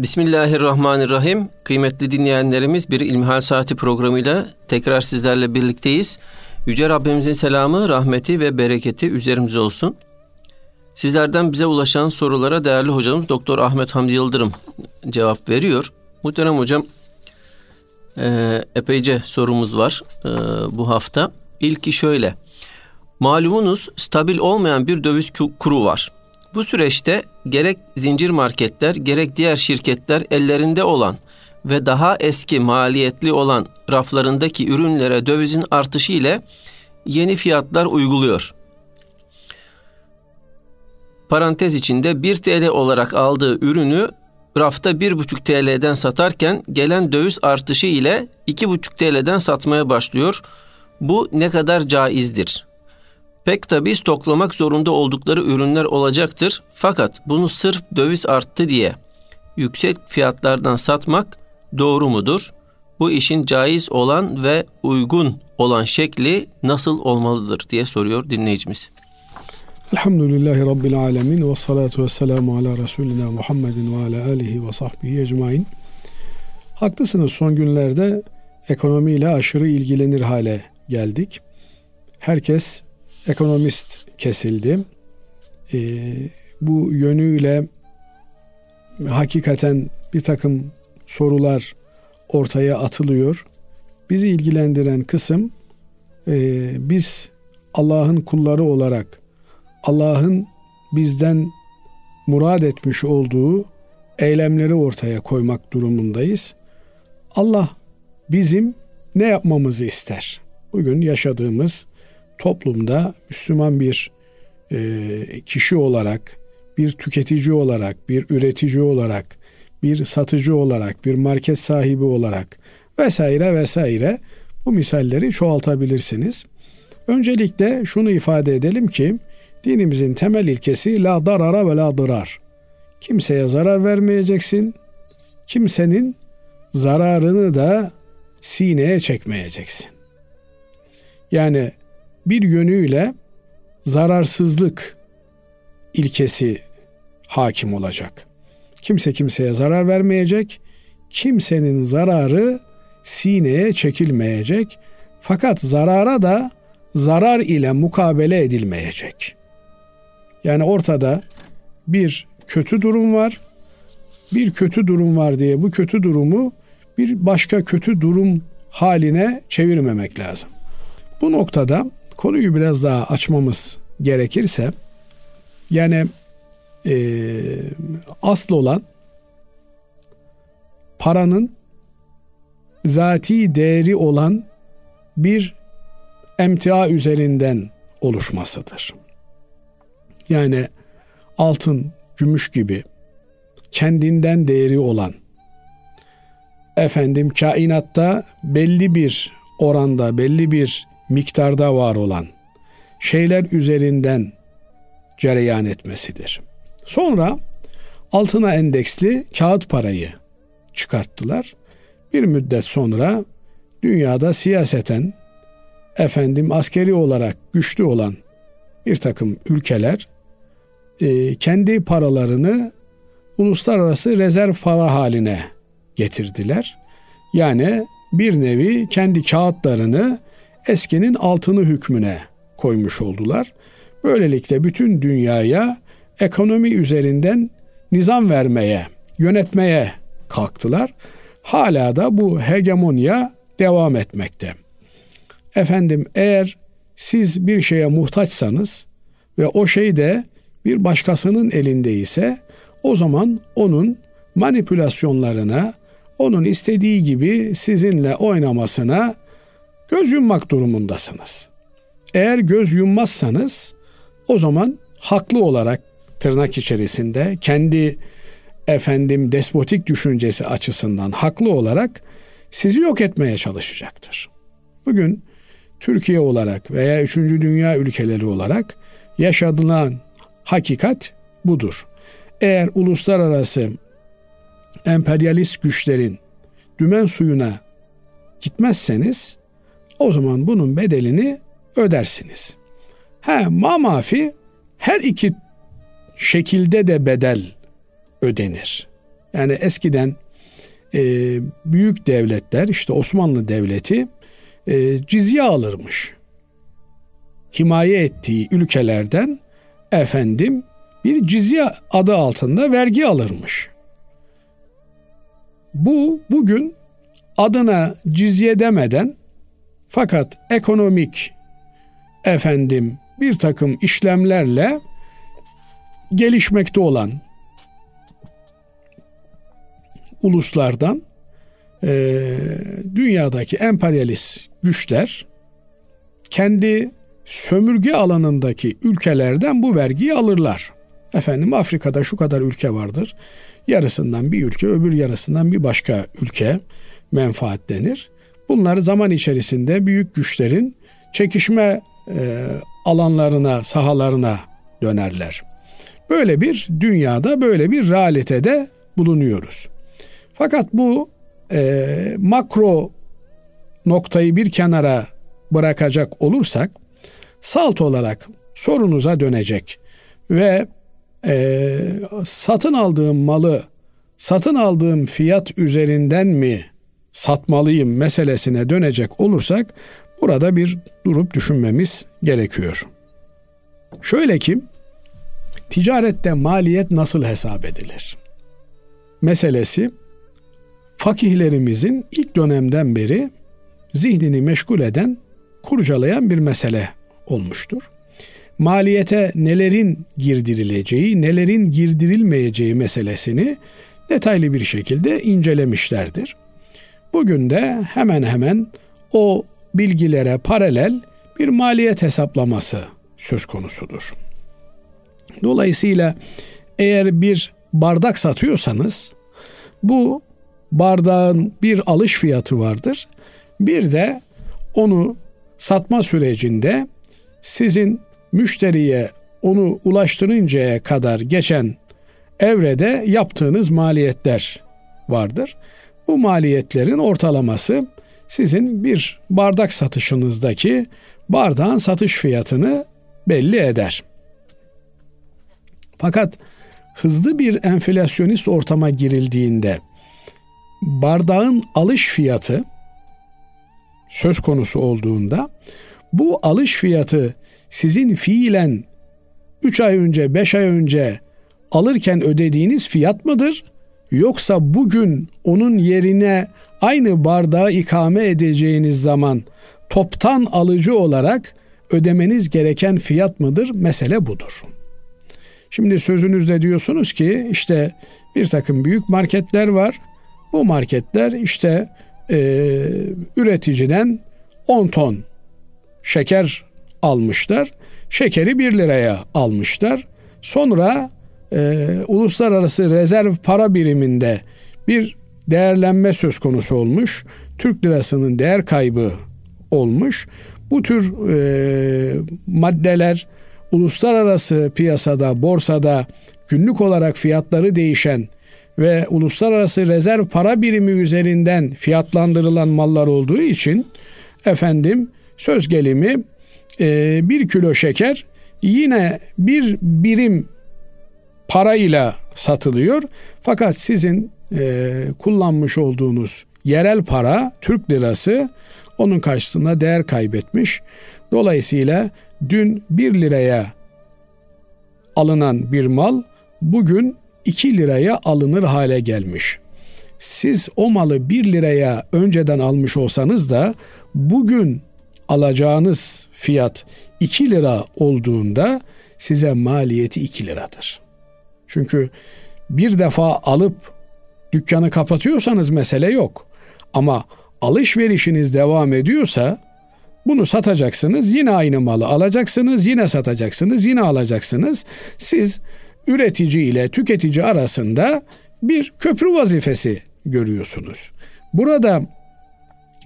Bismillahirrahmanirrahim. Kıymetli dinleyenlerimiz bir İlmihal Saati programıyla tekrar sizlerle birlikteyiz. Yüce Rabbimizin selamı, rahmeti ve bereketi üzerimize olsun. Sizlerden bize ulaşan sorulara değerli hocamız Doktor Ahmet Hamdi Yıldırım cevap veriyor. Muhterem hocam e, epeyce sorumuz var e, bu hafta. İlki şöyle. Malumunuz stabil olmayan bir döviz kuru var. Bu süreçte gerek zincir marketler gerek diğer şirketler ellerinde olan ve daha eski maliyetli olan raflarındaki ürünlere dövizin artışı ile yeni fiyatlar uyguluyor. Parantez içinde 1 TL olarak aldığı ürünü rafta 1,5 TL'den satarken gelen döviz artışı ile 2,5 TL'den satmaya başlıyor. Bu ne kadar caizdir? Pek tabi stoklamak zorunda oldukları ürünler olacaktır. Fakat bunu sırf döviz arttı diye yüksek fiyatlardan satmak doğru mudur? Bu işin caiz olan ve uygun olan şekli nasıl olmalıdır diye soruyor dinleyicimiz. Elhamdülillahi Rabbil Alemin ve salatu ve selamu ala Resulina Muhammedin ve ala alihi ve sahbihi ecmain. Haklısınız son günlerde ekonomiyle aşırı ilgilenir hale geldik. Herkes ekonomist kesildi. E, bu yönüyle hakikaten bir takım sorular ortaya atılıyor. Bizi ilgilendiren kısım e, biz Allah'ın kulları olarak Allah'ın bizden murad etmiş olduğu eylemleri ortaya koymak durumundayız. Allah bizim ne yapmamızı ister? Bugün yaşadığımız toplumda Müslüman bir e, kişi olarak, bir tüketici olarak, bir üretici olarak, bir satıcı olarak, bir market sahibi olarak vesaire vesaire bu misalleri çoğaltabilirsiniz. Öncelikle şunu ifade edelim ki dinimizin temel ilkesi la darara ve la dırar. Kimseye zarar vermeyeceksin. Kimsenin zararını da sineye çekmeyeceksin. Yani bir yönüyle zararsızlık ilkesi hakim olacak. Kimse kimseye zarar vermeyecek. Kimsenin zararı sineye çekilmeyecek. Fakat zarara da zarar ile mukabele edilmeyecek. Yani ortada bir kötü durum var. Bir kötü durum var diye bu kötü durumu bir başka kötü durum haline çevirmemek lazım. Bu noktada konuyu biraz daha açmamız gerekirse yani e, asıl olan paranın zati değeri olan bir emtia üzerinden oluşmasıdır. Yani altın, gümüş gibi kendinden değeri olan efendim kainatta belli bir oranda, belli bir miktarda var olan şeyler üzerinden cereyan etmesidir. Sonra altına endeksli kağıt parayı çıkarttılar. Bir müddet sonra dünyada siyaseten efendim askeri olarak güçlü olan bir takım ülkeler e, kendi paralarını uluslararası rezerv para haline getirdiler. Yani bir nevi kendi kağıtlarını eskinin altını hükmüne koymuş oldular. Böylelikle bütün dünyaya ekonomi üzerinden nizam vermeye, yönetmeye kalktılar. Hala da bu hegemonya devam etmekte. Efendim eğer siz bir şeye muhtaçsanız ve o şey de bir başkasının elinde ise o zaman onun manipülasyonlarına, onun istediği gibi sizinle oynamasına göz yummak durumundasınız. Eğer göz yummazsanız o zaman haklı olarak tırnak içerisinde kendi efendim despotik düşüncesi açısından haklı olarak sizi yok etmeye çalışacaktır. Bugün Türkiye olarak veya üçüncü dünya ülkeleri olarak yaşadılan hakikat budur. Eğer uluslararası emperyalist güçlerin dümen suyuna gitmezseniz o zaman bunun bedelini ödersiniz. He mamafi her iki şekilde de bedel ödenir. Yani eskiden e, büyük devletler işte Osmanlı Devleti e, cizye alırmış. Himaye ettiği ülkelerden efendim bir cizye adı altında vergi alırmış. Bu bugün adına cizye demeden fakat ekonomik efendim bir takım işlemlerle gelişmekte olan uluslardan e, dünyadaki emperyalist güçler kendi sömürge alanındaki ülkelerden bu vergiyi alırlar. Efendim Afrika'da şu kadar ülke vardır. Yarısından bir ülke, öbür yarısından bir başka ülke menfaatlenir. Bunlar zaman içerisinde büyük güçlerin çekişme e, alanlarına, sahalarına dönerler. Böyle bir dünyada, böyle bir realitede bulunuyoruz. Fakat bu e, makro noktayı bir kenara bırakacak olursak salt olarak sorunuza dönecek ve e, satın aldığım malı satın aldığım fiyat üzerinden mi satmalıyım meselesine dönecek olursak burada bir durup düşünmemiz gerekiyor. Şöyle ki ticarette maliyet nasıl hesap edilir? Meselesi fakihlerimizin ilk dönemden beri zihnini meşgul eden, kurcalayan bir mesele olmuştur. Maliyete nelerin girdirileceği, nelerin girdirilmeyeceği meselesini detaylı bir şekilde incelemişlerdir. Bugün de hemen hemen o bilgilere paralel bir maliyet hesaplaması söz konusudur. Dolayısıyla eğer bir bardak satıyorsanız bu bardağın bir alış fiyatı vardır. Bir de onu satma sürecinde sizin müşteriye onu ulaştırıncaya kadar geçen evrede yaptığınız maliyetler vardır. Bu maliyetlerin ortalaması sizin bir bardak satışınızdaki bardağın satış fiyatını belli eder. Fakat hızlı bir enflasyonist ortama girildiğinde bardağın alış fiyatı söz konusu olduğunda bu alış fiyatı sizin fiilen 3 ay önce 5 ay önce alırken ödediğiniz fiyat mıdır? Yoksa bugün onun yerine aynı bardağı ikame edeceğiniz zaman toptan alıcı olarak ödemeniz gereken fiyat mıdır? Mesele budur. Şimdi sözünüzde diyorsunuz ki işte bir takım büyük marketler var. Bu marketler işte e, üreticiden 10 ton şeker almışlar. Şekeri 1 liraya almışlar. Sonra e, uluslararası rezerv para biriminde bir değerlenme söz konusu olmuş. Türk lirasının değer kaybı olmuş. Bu tür e, maddeler uluslararası piyasada, borsada günlük olarak fiyatları değişen ve uluslararası rezerv para birimi üzerinden fiyatlandırılan mallar olduğu için efendim söz gelimi e, bir kilo şeker yine bir birim parayla satılıyor. Fakat sizin e, kullanmış olduğunuz yerel para Türk lirası onun karşısında değer kaybetmiş. Dolayısıyla dün 1 liraya alınan bir mal bugün 2 liraya alınır hale gelmiş. Siz o malı 1 liraya önceden almış olsanız da bugün alacağınız fiyat 2 lira olduğunda size maliyeti 2 liradır. Çünkü bir defa alıp dükkanı kapatıyorsanız mesele yok. Ama alışverişiniz devam ediyorsa bunu satacaksınız, yine aynı malı alacaksınız, yine satacaksınız, yine alacaksınız. Siz üretici ile tüketici arasında bir köprü vazifesi görüyorsunuz. Burada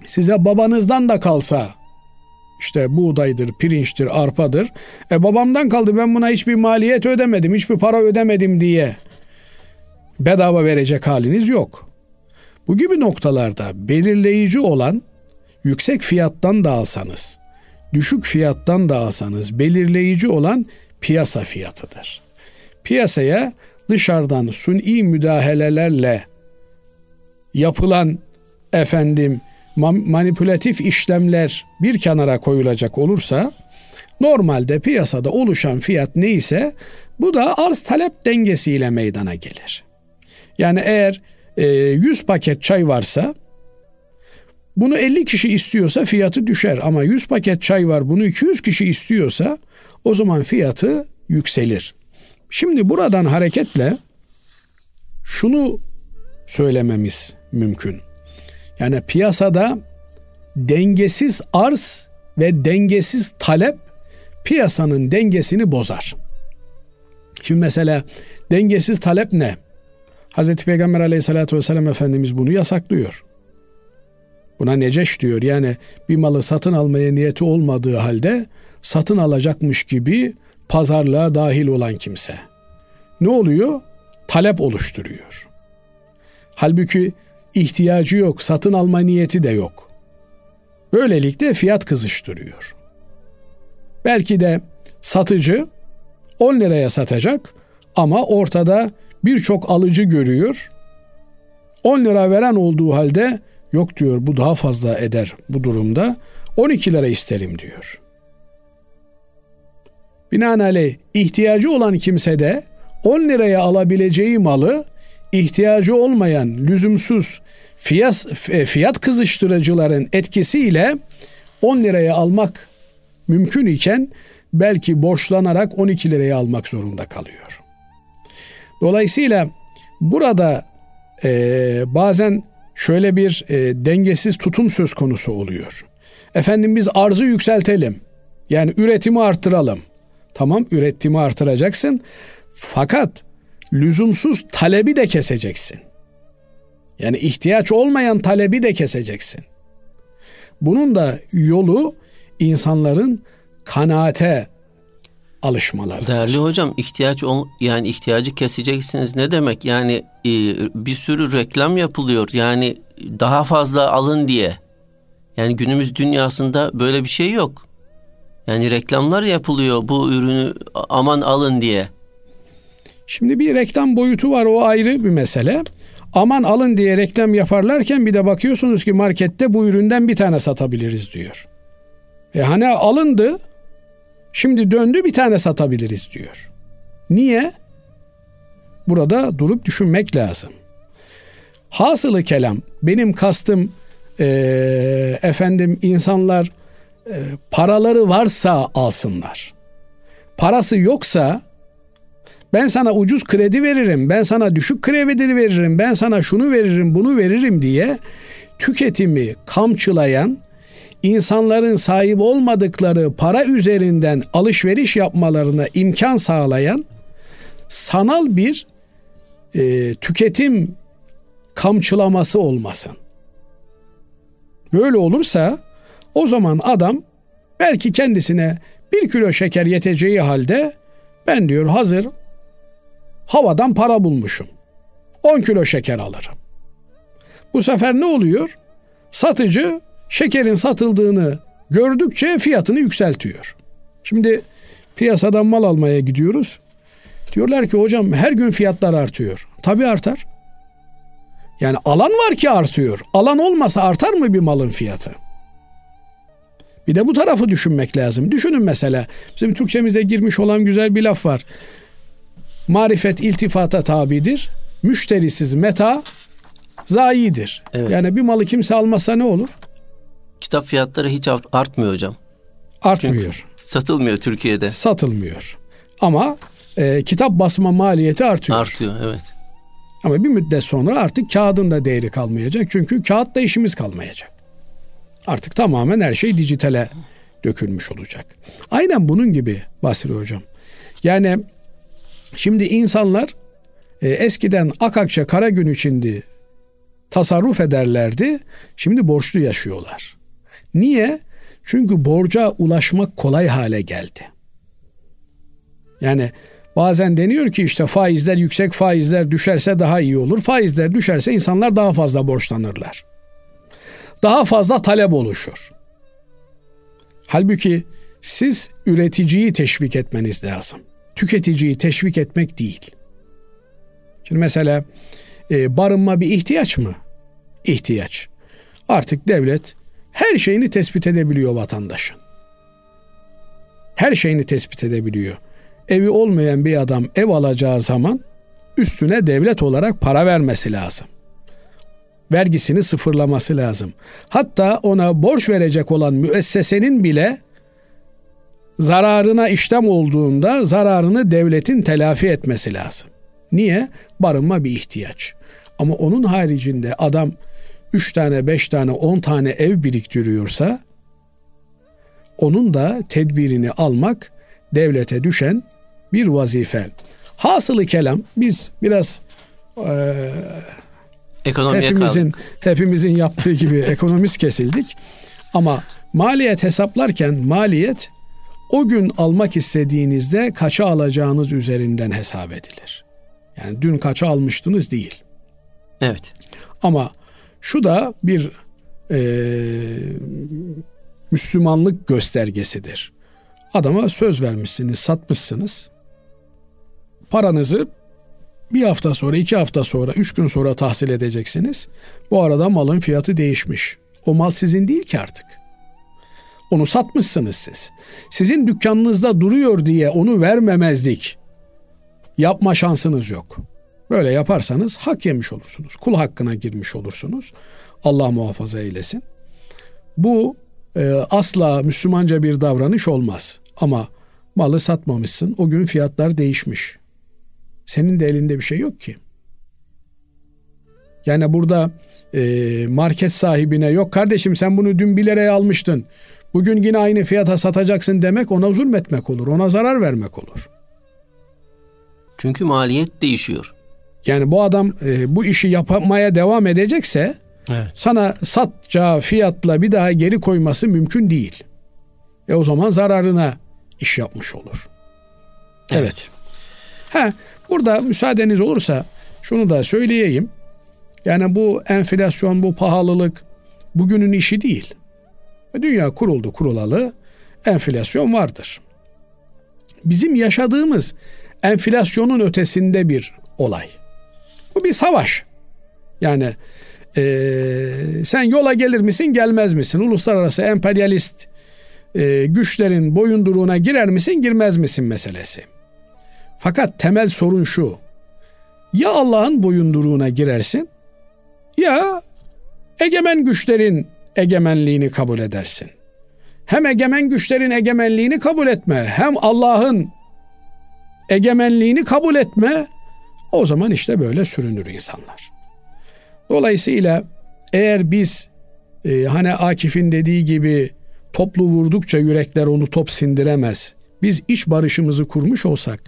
size babanızdan da kalsa işte buğdaydır, pirinçtir, arpadır. E babamdan kaldı ben buna hiçbir maliyet ödemedim, hiçbir para ödemedim diye bedava verecek haliniz yok. Bu gibi noktalarda belirleyici olan yüksek fiyattan da alsanız, düşük fiyattan da alsanız belirleyici olan piyasa fiyatıdır. Piyasaya dışarıdan suni müdahalelerle yapılan efendim manipülatif işlemler bir kenara koyulacak olursa normalde piyasada oluşan fiyat neyse bu da arz talep dengesiyle meydana gelir. Yani eğer e, 100 paket çay varsa bunu 50 kişi istiyorsa fiyatı düşer ama 100 paket çay var bunu 200 kişi istiyorsa o zaman fiyatı yükselir. Şimdi buradan hareketle şunu söylememiz mümkün. Yani piyasada dengesiz arz ve dengesiz talep piyasanın dengesini bozar. Şimdi mesela dengesiz talep ne? Hazreti Peygamber aleyhissalatü vesselam Efendimiz bunu yasaklıyor. Buna neceş diyor. Yani bir malı satın almaya niyeti olmadığı halde satın alacakmış gibi pazarlığa dahil olan kimse. Ne oluyor? Talep oluşturuyor. Halbuki ihtiyacı yok, satın alma niyeti de yok. Böylelikle fiyat kızıştırıyor. Belki de satıcı 10 liraya satacak ama ortada birçok alıcı görüyor. 10 lira veren olduğu halde yok diyor bu daha fazla eder bu durumda 12 lira isterim diyor. Binaenaleyh ihtiyacı olan kimse de 10 liraya alabileceği malı ihtiyacı olmayan lüzumsuz fiyat, e, fiyat kızıştırıcıların etkisiyle 10 liraya almak mümkün iken belki borçlanarak 12 liraya almak zorunda kalıyor. Dolayısıyla burada e, bazen şöyle bir e, dengesiz tutum söz konusu oluyor. Efendim biz arzı yükseltelim. Yani üretimi arttıralım. Tamam üretimi artıracaksın. Fakat lüzumsuz talebi de keseceksin. Yani ihtiyaç olmayan talebi de keseceksin. Bunun da yolu insanların kanaate alışmaları. Değerli hocam ihtiyaç ol, yani ihtiyacı keseceksiniz ne demek? Yani e, bir sürü reklam yapılıyor. Yani daha fazla alın diye. Yani günümüz dünyasında böyle bir şey yok. Yani reklamlar yapılıyor bu ürünü aman alın diye. Şimdi bir reklam boyutu var o ayrı bir mesele. Aman alın diye reklam yaparlarken bir de bakıyorsunuz ki markette bu üründen bir tane satabiliriz diyor. E hani alındı şimdi döndü bir tane satabiliriz diyor. Niye? Burada durup düşünmek lazım. Hasılı kelam benim kastım e, efendim insanlar e, paraları varsa alsınlar. Parası yoksa ben sana ucuz kredi veririm, ben sana düşük kredi veririm, ben sana şunu veririm, bunu veririm diye tüketimi kamçılayan, insanların sahip olmadıkları para üzerinden alışveriş yapmalarına imkan sağlayan sanal bir e, tüketim kamçılaması olmasın. Böyle olursa o zaman adam belki kendisine bir kilo şeker yeteceği halde ben diyor hazır havadan para bulmuşum. 10 kilo şeker alırım. Bu sefer ne oluyor? Satıcı şekerin satıldığını gördükçe fiyatını yükseltiyor. Şimdi piyasadan mal almaya gidiyoruz. Diyorlar ki hocam her gün fiyatlar artıyor. Tabii artar. Yani alan var ki artıyor. Alan olmasa artar mı bir malın fiyatı? Bir de bu tarafı düşünmek lazım. Düşünün mesela bizim Türkçemize girmiş olan güzel bir laf var. Marifet iltifata tabidir. Müşterisiz meta zayidir. Evet. Yani bir malı kimse almasa ne olur? Kitap fiyatları hiç artmıyor hocam. Artmıyor. Çünkü satılmıyor Türkiye'de. Satılmıyor. Ama e, kitap basma maliyeti artıyor. Artıyor evet. Ama bir müddet sonra artık kağıdın da değeri kalmayacak. Çünkü kağıtla işimiz kalmayacak. Artık tamamen her şey dijitale dökülmüş olacak. Aynen bunun gibi Basri Hocam. Yani Şimdi insanlar e, eskiden akakça kara gün içindi tasarruf ederlerdi. Şimdi borçlu yaşıyorlar. Niye? Çünkü borca ulaşmak kolay hale geldi. Yani bazen deniyor ki işte faizler yüksek faizler düşerse daha iyi olur. Faizler düşerse insanlar daha fazla borçlanırlar. Daha fazla talep oluşur. Halbuki siz üreticiyi teşvik etmeniz lazım tüketiciyi teşvik etmek değil. Şimdi mesela e, barınma bir ihtiyaç mı? İhtiyaç. Artık devlet her şeyini tespit edebiliyor vatandaşın. Her şeyini tespit edebiliyor. Evi olmayan bir adam ev alacağı zaman üstüne devlet olarak para vermesi lazım. Vergisini sıfırlaması lazım. Hatta ona borç verecek olan müessesenin bile zararına işlem olduğunda zararını devletin telafi etmesi lazım. Niye? Barınma bir ihtiyaç. Ama onun haricinde adam 3 tane, 5 tane, 10 tane ev biriktiriyorsa onun da tedbirini almak devlete düşen bir vazife. Hasılı kelam biz biraz e, Ekonomiye hepimizin kaldık. hepimizin yaptığı gibi ekonomist kesildik. Ama maliyet hesaplarken maliyet o gün almak istediğinizde kaça alacağınız üzerinden hesap edilir. Yani dün kaça almıştınız değil. Evet. Ama şu da bir e, Müslümanlık göstergesidir. Adama söz vermişsiniz, satmışsınız. Paranızı bir hafta sonra, iki hafta sonra, üç gün sonra tahsil edeceksiniz. Bu arada malın fiyatı değişmiş. O mal sizin değil ki artık. Onu satmışsınız siz. Sizin dükkanınızda duruyor diye onu vermemezlik yapma şansınız yok. Böyle yaparsanız hak yemiş olursunuz. Kul hakkına girmiş olursunuz. Allah muhafaza eylesin. Bu e, asla Müslümanca bir davranış olmaz. Ama malı satmamışsın. O gün fiyatlar değişmiş. Senin de elinde bir şey yok ki. Yani burada e, market sahibine yok kardeşim sen bunu dün 1 liraya almıştın. Bugün yine aynı fiyata satacaksın demek ona zulmetmek olur. Ona zarar vermek olur. Çünkü maliyet değişiyor. Yani bu adam e, bu işi yapmaya devam edecekse evet. sana satacağı fiyatla bir daha geri koyması mümkün değil. E o zaman zararına iş yapmış olur. Evet. evet. Ha, burada müsaadeniz olursa şunu da söyleyeyim. Yani bu enflasyon, bu pahalılık bugünün işi değil. Dünya kuruldu kurulalı enflasyon vardır. Bizim yaşadığımız enflasyonun ötesinde bir olay. Bu bir savaş. Yani e, sen yola gelir misin gelmez misin? Uluslararası emperyalist e, güçlerin boyunduruğuna girer misin girmez misin meselesi. Fakat temel sorun şu. Ya Allah'ın boyunduruğuna girersin ya egemen güçlerin egemenliğini kabul edersin. Hem egemen güçlerin egemenliğini kabul etme hem Allah'ın egemenliğini kabul etme o zaman işte böyle sürünür insanlar. Dolayısıyla eğer biz e, hani Akif'in dediği gibi toplu vurdukça yürekler onu top sindiremez. Biz iç barışımızı kurmuş olsak,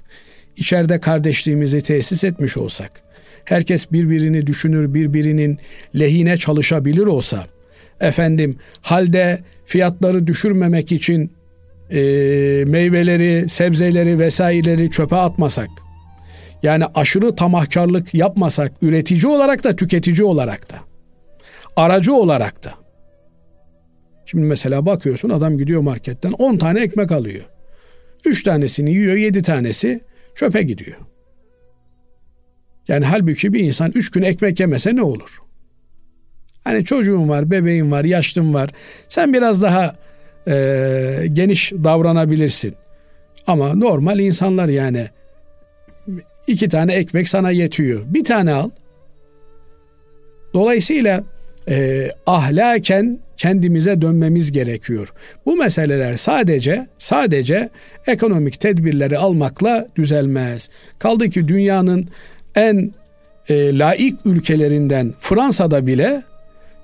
içeride kardeşliğimizi tesis etmiş olsak, herkes birbirini düşünür, birbirinin lehine çalışabilir olsa, efendim halde fiyatları düşürmemek için e, meyveleri, sebzeleri vesaireleri çöpe atmasak, yani aşırı tamahkarlık yapmasak üretici olarak da tüketici olarak da aracı olarak da Şimdi mesela bakıyorsun adam gidiyor marketten 10 tane ekmek alıyor. 3 tanesini yiyor 7 tanesi çöpe gidiyor. Yani halbuki bir insan 3 gün ekmek yemese ne olur? Hani çocuğun var, bebeğin var, yaşlın var. Sen biraz daha e, geniş davranabilirsin. Ama normal insanlar yani iki tane ekmek sana yetiyor. Bir tane al. Dolayısıyla e, ahlaken kendimize dönmemiz gerekiyor. Bu meseleler sadece sadece ekonomik tedbirleri almakla düzelmez. Kaldı ki dünyanın en e, laik ülkelerinden Fransa'da bile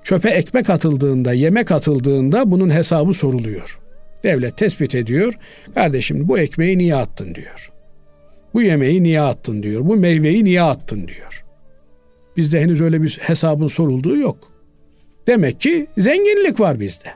çöpe ekmek atıldığında, yemek atıldığında bunun hesabı soruluyor. Devlet tespit ediyor. Kardeşim bu ekmeği niye attın diyor. Bu yemeği niye attın diyor. Bu meyveyi niye attın diyor. Bizde henüz öyle bir hesabın sorulduğu yok. Demek ki zenginlik var bizde.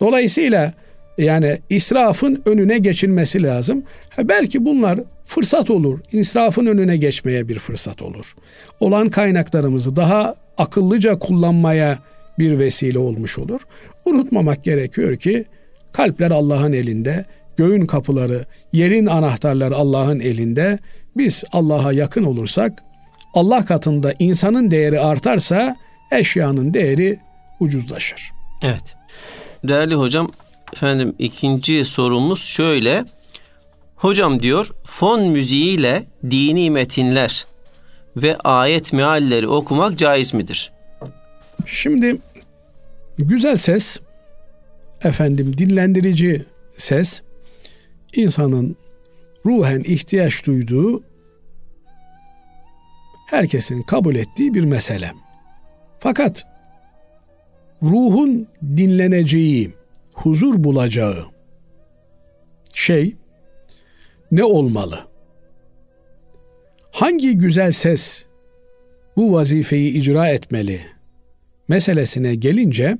Dolayısıyla yani israfın önüne geçilmesi lazım. Ha belki bunlar fırsat olur. İsrafın önüne geçmeye bir fırsat olur. Olan kaynaklarımızı daha akıllıca kullanmaya bir vesile olmuş olur. Unutmamak gerekiyor ki kalpler Allah'ın elinde. göğün kapıları, yerin anahtarları Allah'ın elinde. Biz Allah'a yakın olursak, Allah katında insanın değeri artarsa eşyanın değeri ucuzlaşır. Evet. Değerli hocam, efendim ikinci sorumuz şöyle. Hocam diyor, fon müziğiyle dini metinler ve ayet mealleri okumak caiz midir? Şimdi güzel ses, efendim dinlendirici ses, insanın ruhen ihtiyaç duyduğu, herkesin kabul ettiği bir mesele. Fakat ruhun dinleneceği, huzur bulacağı şey ne olmalı? Hangi güzel ses bu vazifeyi icra etmeli meselesine gelince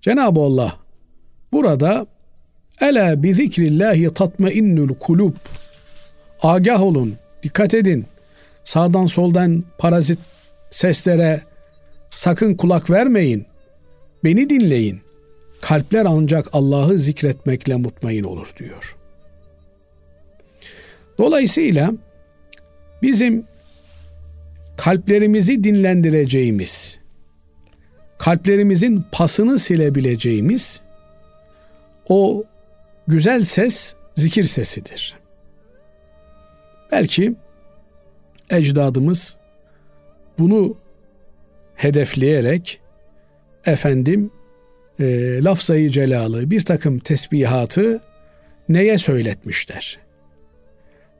Cenab-ı Allah burada Ela bi zikrillahi tatmainnul kulub Agah olun, dikkat edin. Sağdan soldan parazit seslere sakın kulak vermeyin. Beni dinleyin. Kalpler ancak Allah'ı zikretmekle mutmain olur diyor. Dolayısıyla bizim kalplerimizi dinlendireceğimiz, kalplerimizin pasını silebileceğimiz o güzel ses zikir sesidir. Belki ecdadımız bunu hedefleyerek efendim e, lafzayı celalı bir takım tesbihatı neye söyletmişler?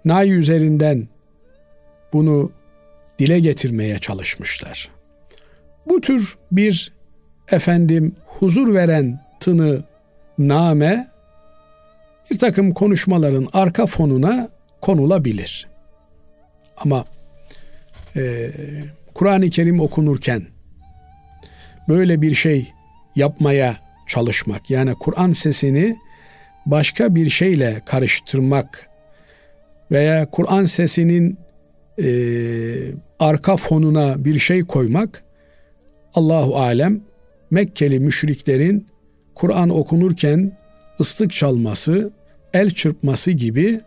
Nay üzerinden bunu dile getirmeye çalışmışlar. Bu tür bir efendim huzur veren tını name bir takım konuşmaların arka fonuna konulabilir. Ama e, Kur'an-ı Kerim okunurken böyle bir şey yapmaya çalışmak yani Kur'an sesini başka bir şeyle karıştırmak veya Kur'an sesinin e, arka fonuna bir şey koymak Allahu alem Mekkeli müşriklerin Kur'an okunurken ıslık çalması, el çırpması gibi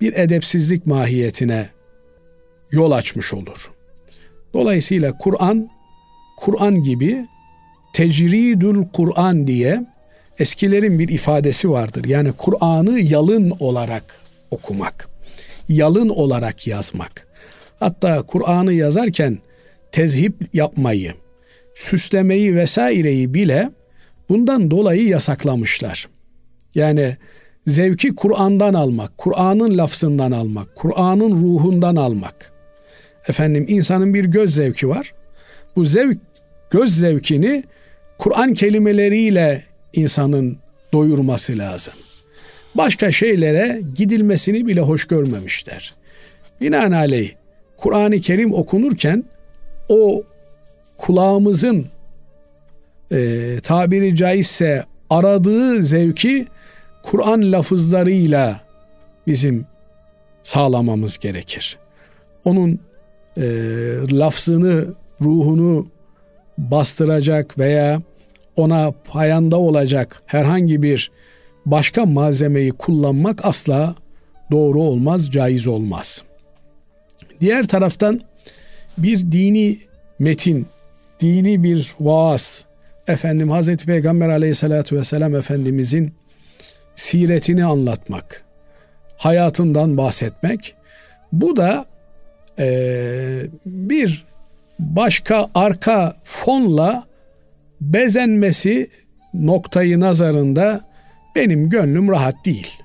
bir edepsizlik mahiyetine yol açmış olur. Dolayısıyla Kur'an Kur'an gibi tecridül Kur'an diye eskilerin bir ifadesi vardır. Yani Kur'an'ı yalın olarak okumak, yalın olarak yazmak. Hatta Kur'an'ı yazarken tezhip yapmayı, süslemeyi vesaireyi bile bundan dolayı yasaklamışlar. Yani zevki Kur'an'dan almak, Kur'an'ın lafzından almak, Kur'an'ın ruhundan almak. Efendim insanın bir göz zevki var. Bu zevk göz zevkini Kur'an kelimeleriyle insanın doyurması lazım. Başka şeylere gidilmesini bile hoş görmemişler. Binaenaleyh Kur'an-ı Kerim okunurken o kulağımızın e, tabiri caizse aradığı zevki Kur'an lafızlarıyla bizim sağlamamız gerekir. Onun e, lafzını, ruhunu bastıracak veya ona payanda olacak herhangi bir başka malzemeyi kullanmak asla doğru olmaz, caiz olmaz. Diğer taraftan bir dini metin, dini bir vaaz, efendim Hazreti Peygamber aleyhissalatü vesselam Efendimizin siretini anlatmak, hayatından bahsetmek, bu da e, bir başka arka fonla bezenmesi noktayı nazarında benim gönlüm rahat değil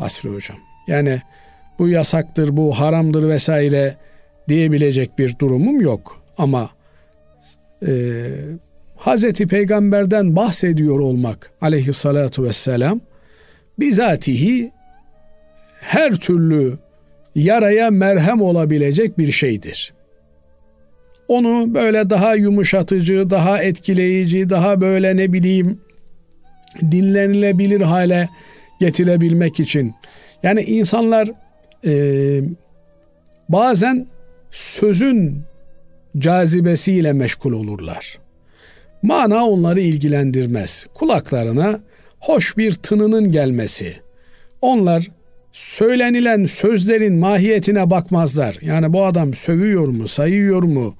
Basri Hocam. Yani bu yasaktır, bu haramdır vesaire diyebilecek bir durumum yok. Ama e, Hazreti Peygamber'den bahsediyor olmak aleyhissalatu vesselam bizatihi her türlü yaraya merhem olabilecek bir şeydir. Onu böyle daha yumuşatıcı, daha etkileyici, daha böyle ne bileyim dinlenilebilir hale getirebilmek için. Yani insanlar e, bazen sözün cazibesiyle meşgul olurlar. Mana onları ilgilendirmez. Kulaklarına hoş bir tınının gelmesi, Onlar söylenilen sözlerin mahiyetine bakmazlar. Yani bu adam sövüyor mu, sayıyor mu?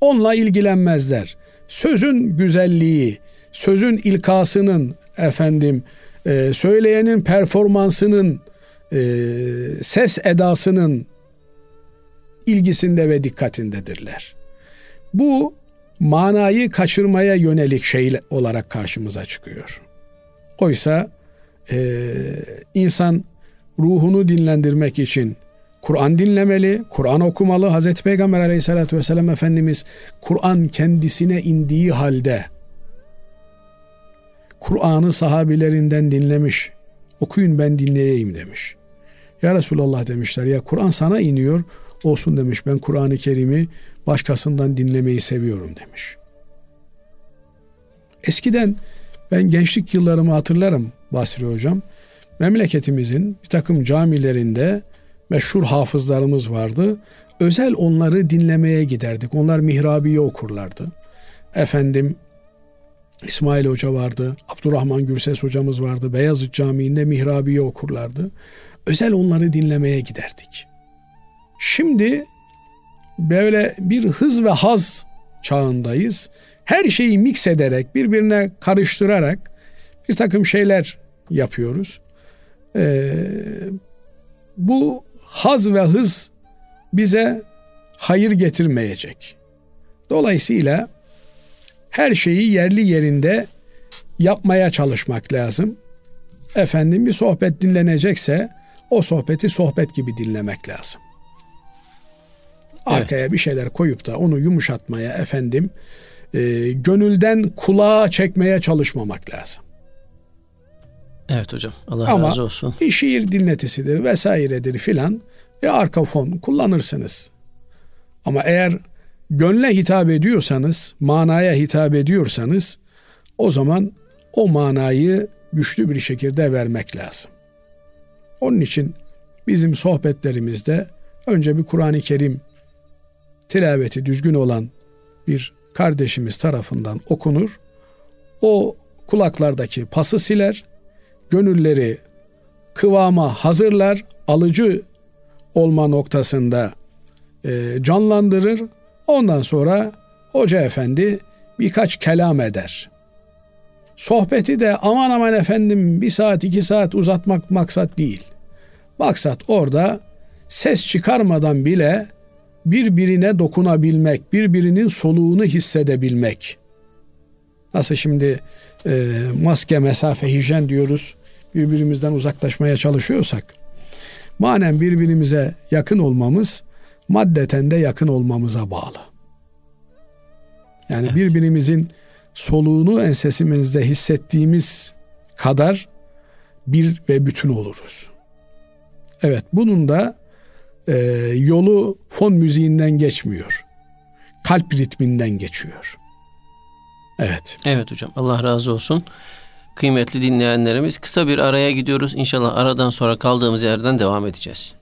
Onunla ilgilenmezler. Sözün güzelliği, sözün ilkasının efendim, e, söyleyenin performansının, e, ses edasının ilgisinde ve dikkatindedirler. Bu manayı kaçırmaya yönelik şey olarak karşımıza çıkıyor. Oysa e, insan ruhunu dinlendirmek için Kur'an dinlemeli, Kur'an okumalı. Hazreti Peygamber aleyhissalatü vesselam Efendimiz Kur'an kendisine indiği halde Kur'an'ı sahabilerinden dinlemiş. Okuyun ben dinleyeyim demiş. Ya Resulallah demişler ya Kur'an sana iniyor olsun demiş. Ben Kur'an-ı Kerim'i başkasından dinlemeyi seviyorum demiş. Eskiden ben gençlik yıllarımı hatırlarım Basri Hocam. Memleketimizin bir takım camilerinde meşhur hafızlarımız vardı. Özel onları dinlemeye giderdik. Onlar mihrabiye okurlardı. Efendim İsmail Hoca vardı, Abdurrahman Gürses hocamız vardı. Beyazıt Camii'nde mihrabiye okurlardı. Özel onları dinlemeye giderdik. Şimdi böyle bir hız ve haz çağındayız. Her şeyi mix ederek, birbirine karıştırarak bir takım şeyler yapıyoruz. Ee, bu haz ve hız bize hayır getirmeyecek. Dolayısıyla her şeyi yerli yerinde yapmaya çalışmak lazım. Efendim bir sohbet dinlenecekse o sohbeti sohbet gibi dinlemek lazım. Arkaya evet. bir şeyler koyup da onu yumuşatmaya efendim e, gönülden kulağa çekmeye çalışmamak lazım. Evet hocam. Allah Ama razı olsun. Ama bir şiir dinletisidir vesairedir filan ve arka fon kullanırsınız. Ama eğer gönle hitap ediyorsanız, manaya hitap ediyorsanız o zaman o manayı güçlü bir şekilde vermek lazım. Onun için bizim sohbetlerimizde önce bir Kur'an-ı Kerim tilaveti düzgün olan bir kardeşimiz tarafından okunur. O kulaklardaki pası siler, gönülleri kıvama hazırlar, alıcı olma noktasında e, canlandırır. Ondan sonra hoca efendi birkaç kelam eder. Sohbeti de aman aman efendim bir saat iki saat uzatmak maksat değil. Maksat orada ses çıkarmadan bile birbirine dokunabilmek, birbirinin soluğunu hissedebilmek. Nasıl şimdi e, maske, mesafe, hijyen diyoruz, birbirimizden uzaklaşmaya çalışıyorsak, manen birbirimize yakın olmamız, maddeten de yakın olmamıza bağlı. Yani evet. birbirimizin soluğunu ensesimizde hissettiğimiz kadar bir ve bütün oluruz. Evet bunun da e, yolu fon müziğinden geçmiyor. Kalp ritminden geçiyor. Evet. Evet hocam Allah razı olsun. Kıymetli dinleyenlerimiz kısa bir araya gidiyoruz. İnşallah aradan sonra kaldığımız yerden devam edeceğiz.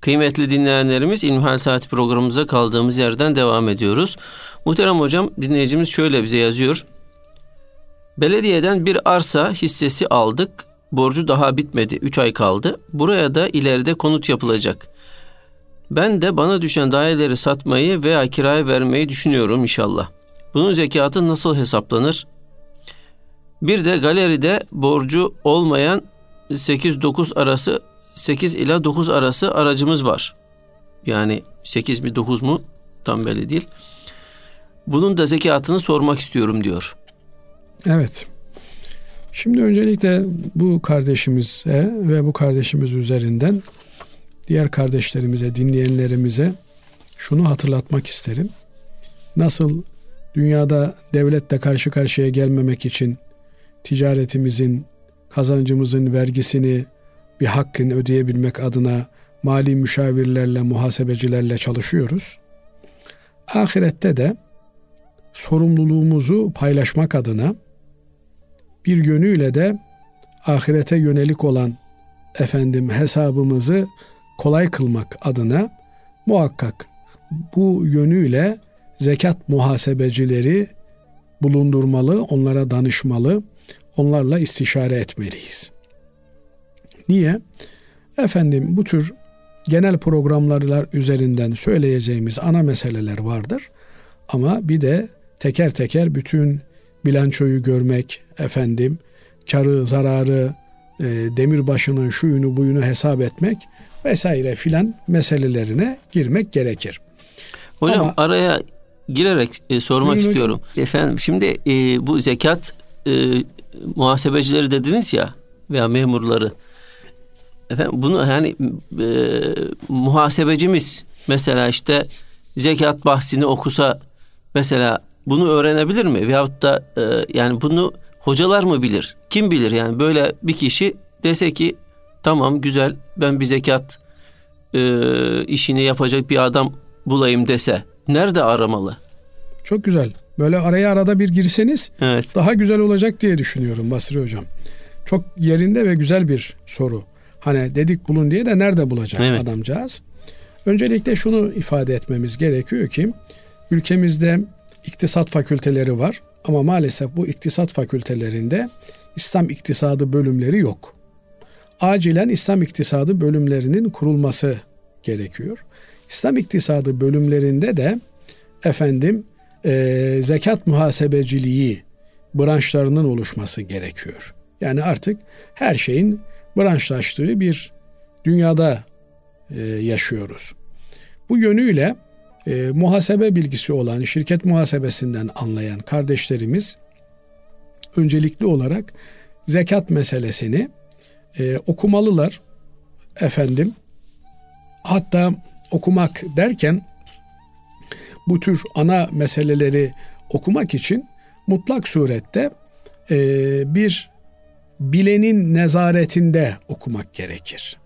Kıymetli dinleyenlerimiz İlmihal Saati programımıza kaldığımız yerden devam ediyoruz. Muhterem hocam dinleyicimiz şöyle bize yazıyor. Belediyeden bir arsa hissesi aldık. Borcu daha bitmedi. 3 ay kaldı. Buraya da ileride konut yapılacak. Ben de bana düşen daireleri satmayı veya kiraya vermeyi düşünüyorum inşallah. Bunun zekatı nasıl hesaplanır? Bir de galeride borcu olmayan 8-9 arası 8 ila 9 arası aracımız var. Yani 8 mi 9 mu tam belli değil. Bunun da zekatını sormak istiyorum diyor. Evet. Şimdi öncelikle bu kardeşimize ve bu kardeşimiz üzerinden diğer kardeşlerimize, dinleyenlerimize şunu hatırlatmak isterim. Nasıl dünyada devletle karşı karşıya gelmemek için ticaretimizin, kazancımızın vergisini bir hakkını ödeyebilmek adına mali müşavirlerle, muhasebecilerle çalışıyoruz. Ahirette de sorumluluğumuzu paylaşmak adına bir yönüyle de ahirete yönelik olan efendim hesabımızı kolay kılmak adına muhakkak bu yönüyle zekat muhasebecileri bulundurmalı, onlara danışmalı, onlarla istişare etmeliyiz. Niye? Efendim bu tür genel programlar üzerinden söyleyeceğimiz ana meseleler vardır. Ama bir de teker teker bütün bilançoyu görmek, efendim karı, zararı, e, demirbaşının şuyunu buyunu hesap etmek vesaire filan meselelerine girmek gerekir. Hocam Ama, araya girerek e, sormak istiyorum. Hocam. Efendim şimdi e, bu zekat e, muhasebecileri dediniz ya veya memurları. Efendim bunu yani e, muhasebecimiz mesela işte zekat bahsini okusa mesela bunu öğrenebilir mi? Veyahut da e, yani bunu hocalar mı bilir? Kim bilir yani böyle bir kişi dese ki tamam güzel ben bir zekat e, işini yapacak bir adam bulayım dese nerede aramalı? Çok güzel. Böyle araya arada bir girseniz evet. daha güzel olacak diye düşünüyorum Basri Hocam. Çok yerinde ve güzel bir soru. Hani dedik bulun diye de nerede bulacak evet. adamcağız? Öncelikle şunu ifade etmemiz gerekiyor ki ülkemizde iktisat fakülteleri var ama maalesef bu iktisat fakültelerinde İslam iktisadı bölümleri yok. Acilen İslam iktisadı bölümlerinin kurulması gerekiyor. İslam iktisadı bölümlerinde de efendim e, zekat muhasebeciliği branşlarının oluşması gerekiyor. Yani artık her şeyin branşlaştığı bir dünyada e, yaşıyoruz. Bu yönüyle e, muhasebe bilgisi olan, şirket muhasebesinden anlayan kardeşlerimiz öncelikli olarak zekat meselesini e, okumalılar. Efendim, hatta okumak derken bu tür ana meseleleri okumak için mutlak surette e, bir bilenin nezaretinde okumak gerekir.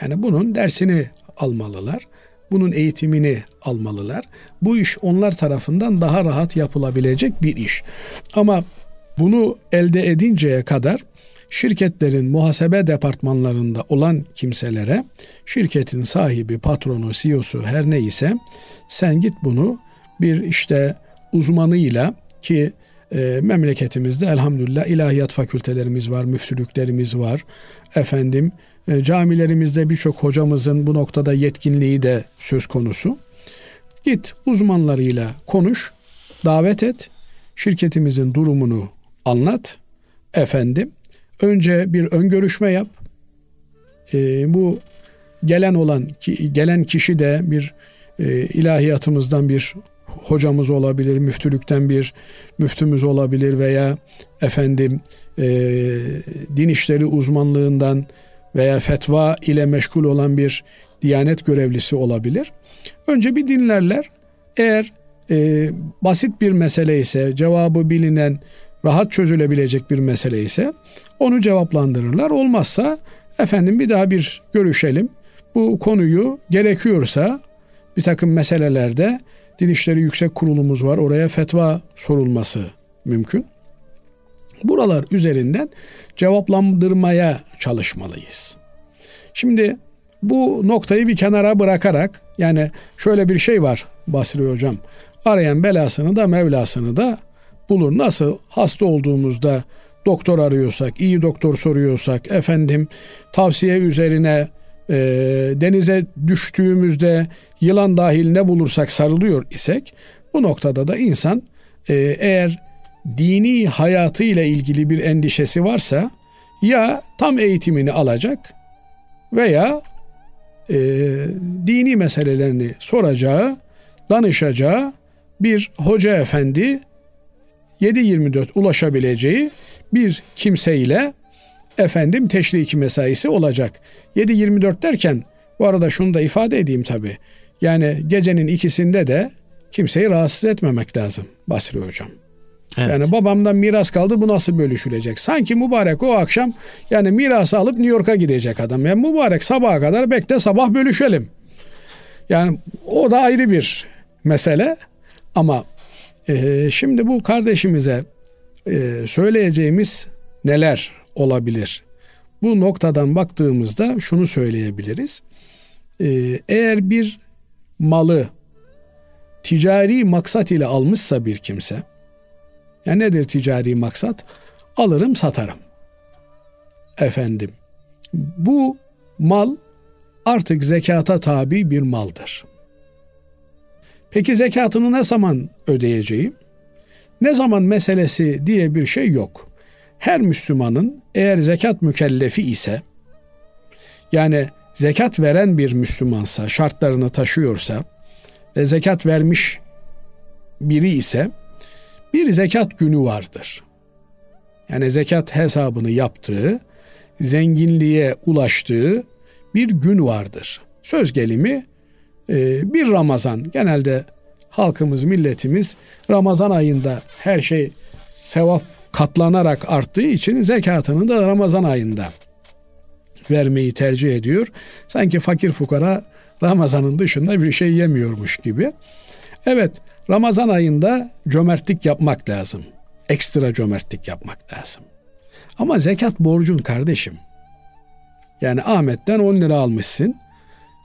Yani bunun dersini almalılar. Bunun eğitimini almalılar. Bu iş onlar tarafından daha rahat yapılabilecek bir iş. Ama bunu elde edinceye kadar şirketlerin muhasebe departmanlarında olan kimselere şirketin sahibi, patronu, CEO'su her neyse sen git bunu bir işte uzmanıyla ki e, memleketimizde elhamdülillah ilahiyat fakültelerimiz var, müftülüklerimiz var. Efendim e, camilerimizde birçok hocamızın bu noktada yetkinliği de söz konusu. Git uzmanlarıyla konuş, davet et, şirketimizin durumunu anlat. Efendim önce bir ön görüşme yap. E, bu gelen olan gelen kişi de bir e, ilahiyatımızdan bir hocamız olabilir, müftülükten bir müftümüz olabilir veya efendim e, din işleri uzmanlığından veya fetva ile meşgul olan bir diyanet görevlisi olabilir. Önce bir dinlerler. Eğer e, basit bir mesele ise, cevabı bilinen, rahat çözülebilecek bir mesele ise onu cevaplandırırlar. Olmazsa efendim bir daha bir görüşelim. Bu konuyu gerekiyorsa bir takım meselelerde Din İşleri Yüksek Kurulumuz var. Oraya fetva sorulması mümkün. Buralar üzerinden cevaplandırmaya çalışmalıyız. Şimdi bu noktayı bir kenara bırakarak yani şöyle bir şey var Basri Hocam. Arayan belasını da Mevlasını da bulur. Nasıl hasta olduğumuzda doktor arıyorsak, iyi doktor soruyorsak, efendim tavsiye üzerine e, denize düştüğümüzde yılan dahil ne bulursak sarılıyor isek bu noktada da insan e, eğer dini hayatı ile ilgili bir endişesi varsa ya tam eğitimini alacak veya e, dini meselelerini soracağı, danışacağı bir hoca efendi 7-24 ulaşabileceği bir kimseyle efendim teşriki mesaisi olacak. 7-24 derken bu arada şunu da ifade edeyim tabi. Yani gecenin ikisinde de kimseyi rahatsız etmemek lazım Basri Hocam. Evet. Yani babamdan miras kaldı bu nasıl bölüşülecek? Sanki mübarek o akşam yani mirası alıp New York'a gidecek adam. Yani mübarek sabaha kadar bekle sabah bölüşelim. Yani o da ayrı bir mesele ama e, şimdi bu kardeşimize e, söyleyeceğimiz neler olabilir? Bu noktadan baktığımızda şunu söyleyebiliriz. Ee, eğer bir malı ticari maksat ile almışsa bir kimse, yani nedir ticari maksat? Alırım satarım. Efendim, Bu mal artık zekata tabi bir maldır. Peki zekatını ne zaman ödeyeceğim? Ne zaman meselesi diye bir şey yok. Her Müslümanın eğer zekat mükellefi ise yani zekat veren bir Müslümansa, şartlarını taşıyorsa ve zekat vermiş biri ise bir zekat günü vardır. Yani zekat hesabını yaptığı, zenginliğe ulaştığı bir gün vardır. Söz gelimi e, bir Ramazan. Genelde halkımız, milletimiz Ramazan ayında her şey sevap katlanarak arttığı için zekatını da Ramazan ayında vermeyi tercih ediyor. Sanki fakir fukara Ramazan'ın dışında bir şey yemiyormuş gibi. Evet, Ramazan ayında cömertlik yapmak lazım. Ekstra cömertlik yapmak lazım. Ama zekat borcun kardeşim. Yani Ahmet'ten 10 lira almışsın.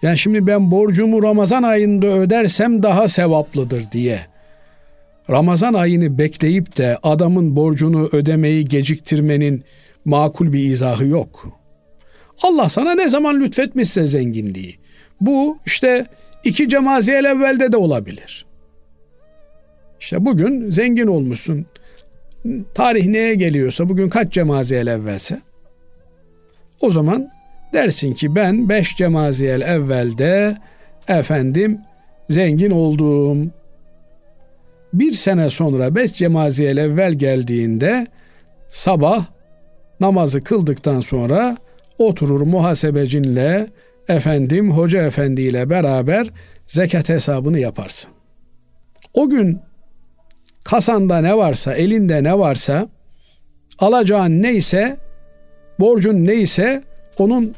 Yani şimdi ben borcumu Ramazan ayında ödersem daha sevaplıdır diye. Ramazan ayını bekleyip de adamın borcunu ödemeyi geciktirmenin makul bir izahı yok. Allah sana ne zaman lütfetmişse zenginliği. Bu işte iki cemaziyel evvelde de olabilir. İşte bugün zengin olmuşsun. Tarih neye geliyorsa bugün kaç cemaziyel evvelse o zaman dersin ki ben beş cemaziyel evvelde efendim zengin oldum. Bir sene sonra beş cemaziyel evvel geldiğinde sabah namazı kıldıktan sonra oturur muhasebecinle efendim hoca efendiyle beraber zekat hesabını yaparsın. O gün kasanda ne varsa, elinde ne varsa, alacağın neyse, borcun neyse onun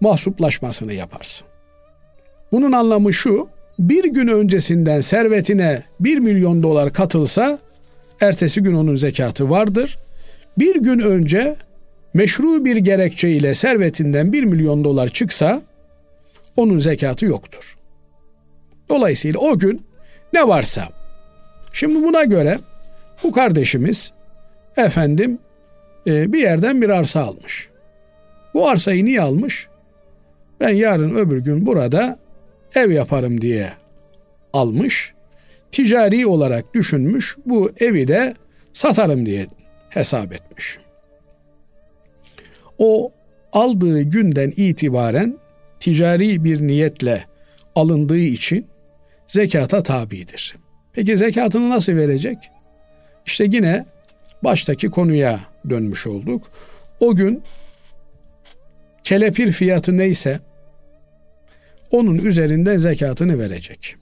mahsuplaşmasını yaparsın. Bunun anlamı şu, bir gün öncesinden servetine bir milyon dolar katılsa, ertesi gün onun zekatı vardır. Bir gün önce meşru bir gerekçe ile servetinden bir milyon dolar çıksa, onun zekatı yoktur. Dolayısıyla o gün ne varsa Şimdi buna göre bu kardeşimiz efendim e, bir yerden bir arsa almış. Bu arsayı niye almış? Ben yarın öbür gün burada ev yaparım diye almış. Ticari olarak düşünmüş. Bu evi de satarım diye hesap etmiş. O aldığı günden itibaren ticari bir niyetle alındığı için zekata tabidir. Peki zekatını nasıl verecek? İşte yine baştaki konuya dönmüş olduk. O gün kelepir fiyatı neyse onun üzerinden zekatını verecek.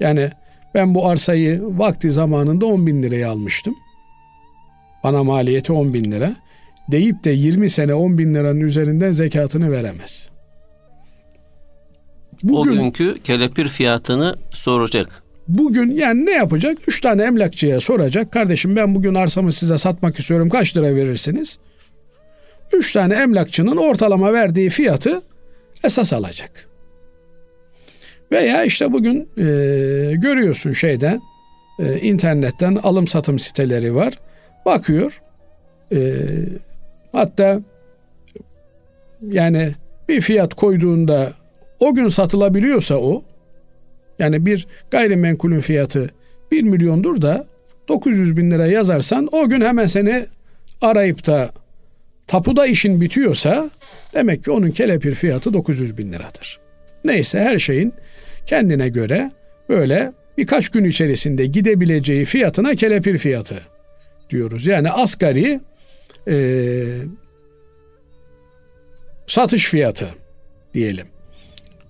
Yani ben bu arsayı vakti zamanında 10 bin liraya almıştım. Bana maliyeti 10 bin lira. Deyip de 20 sene 10 bin liranın üzerinden zekatını veremez. Bugün, o günkü kelepir fiyatını soracak. Bugün yani ne yapacak? Üç tane emlakçıya soracak. Kardeşim ben bugün arsamı size satmak istiyorum. Kaç lira verirsiniz? Üç tane emlakçının ortalama verdiği fiyatı esas alacak. Veya işte bugün e, görüyorsun şeyde e, internetten alım satım siteleri var. Bakıyor. E, hatta yani bir fiyat koyduğunda o gün satılabiliyorsa o yani bir gayrimenkulün fiyatı 1 milyondur da 900 bin lira yazarsan o gün hemen seni arayıp da tapuda işin bitiyorsa demek ki onun kelepir fiyatı 900 bin liradır. Neyse her şeyin kendine göre böyle birkaç gün içerisinde gidebileceği fiyatına kelepir fiyatı diyoruz. Yani asgari e, satış fiyatı diyelim.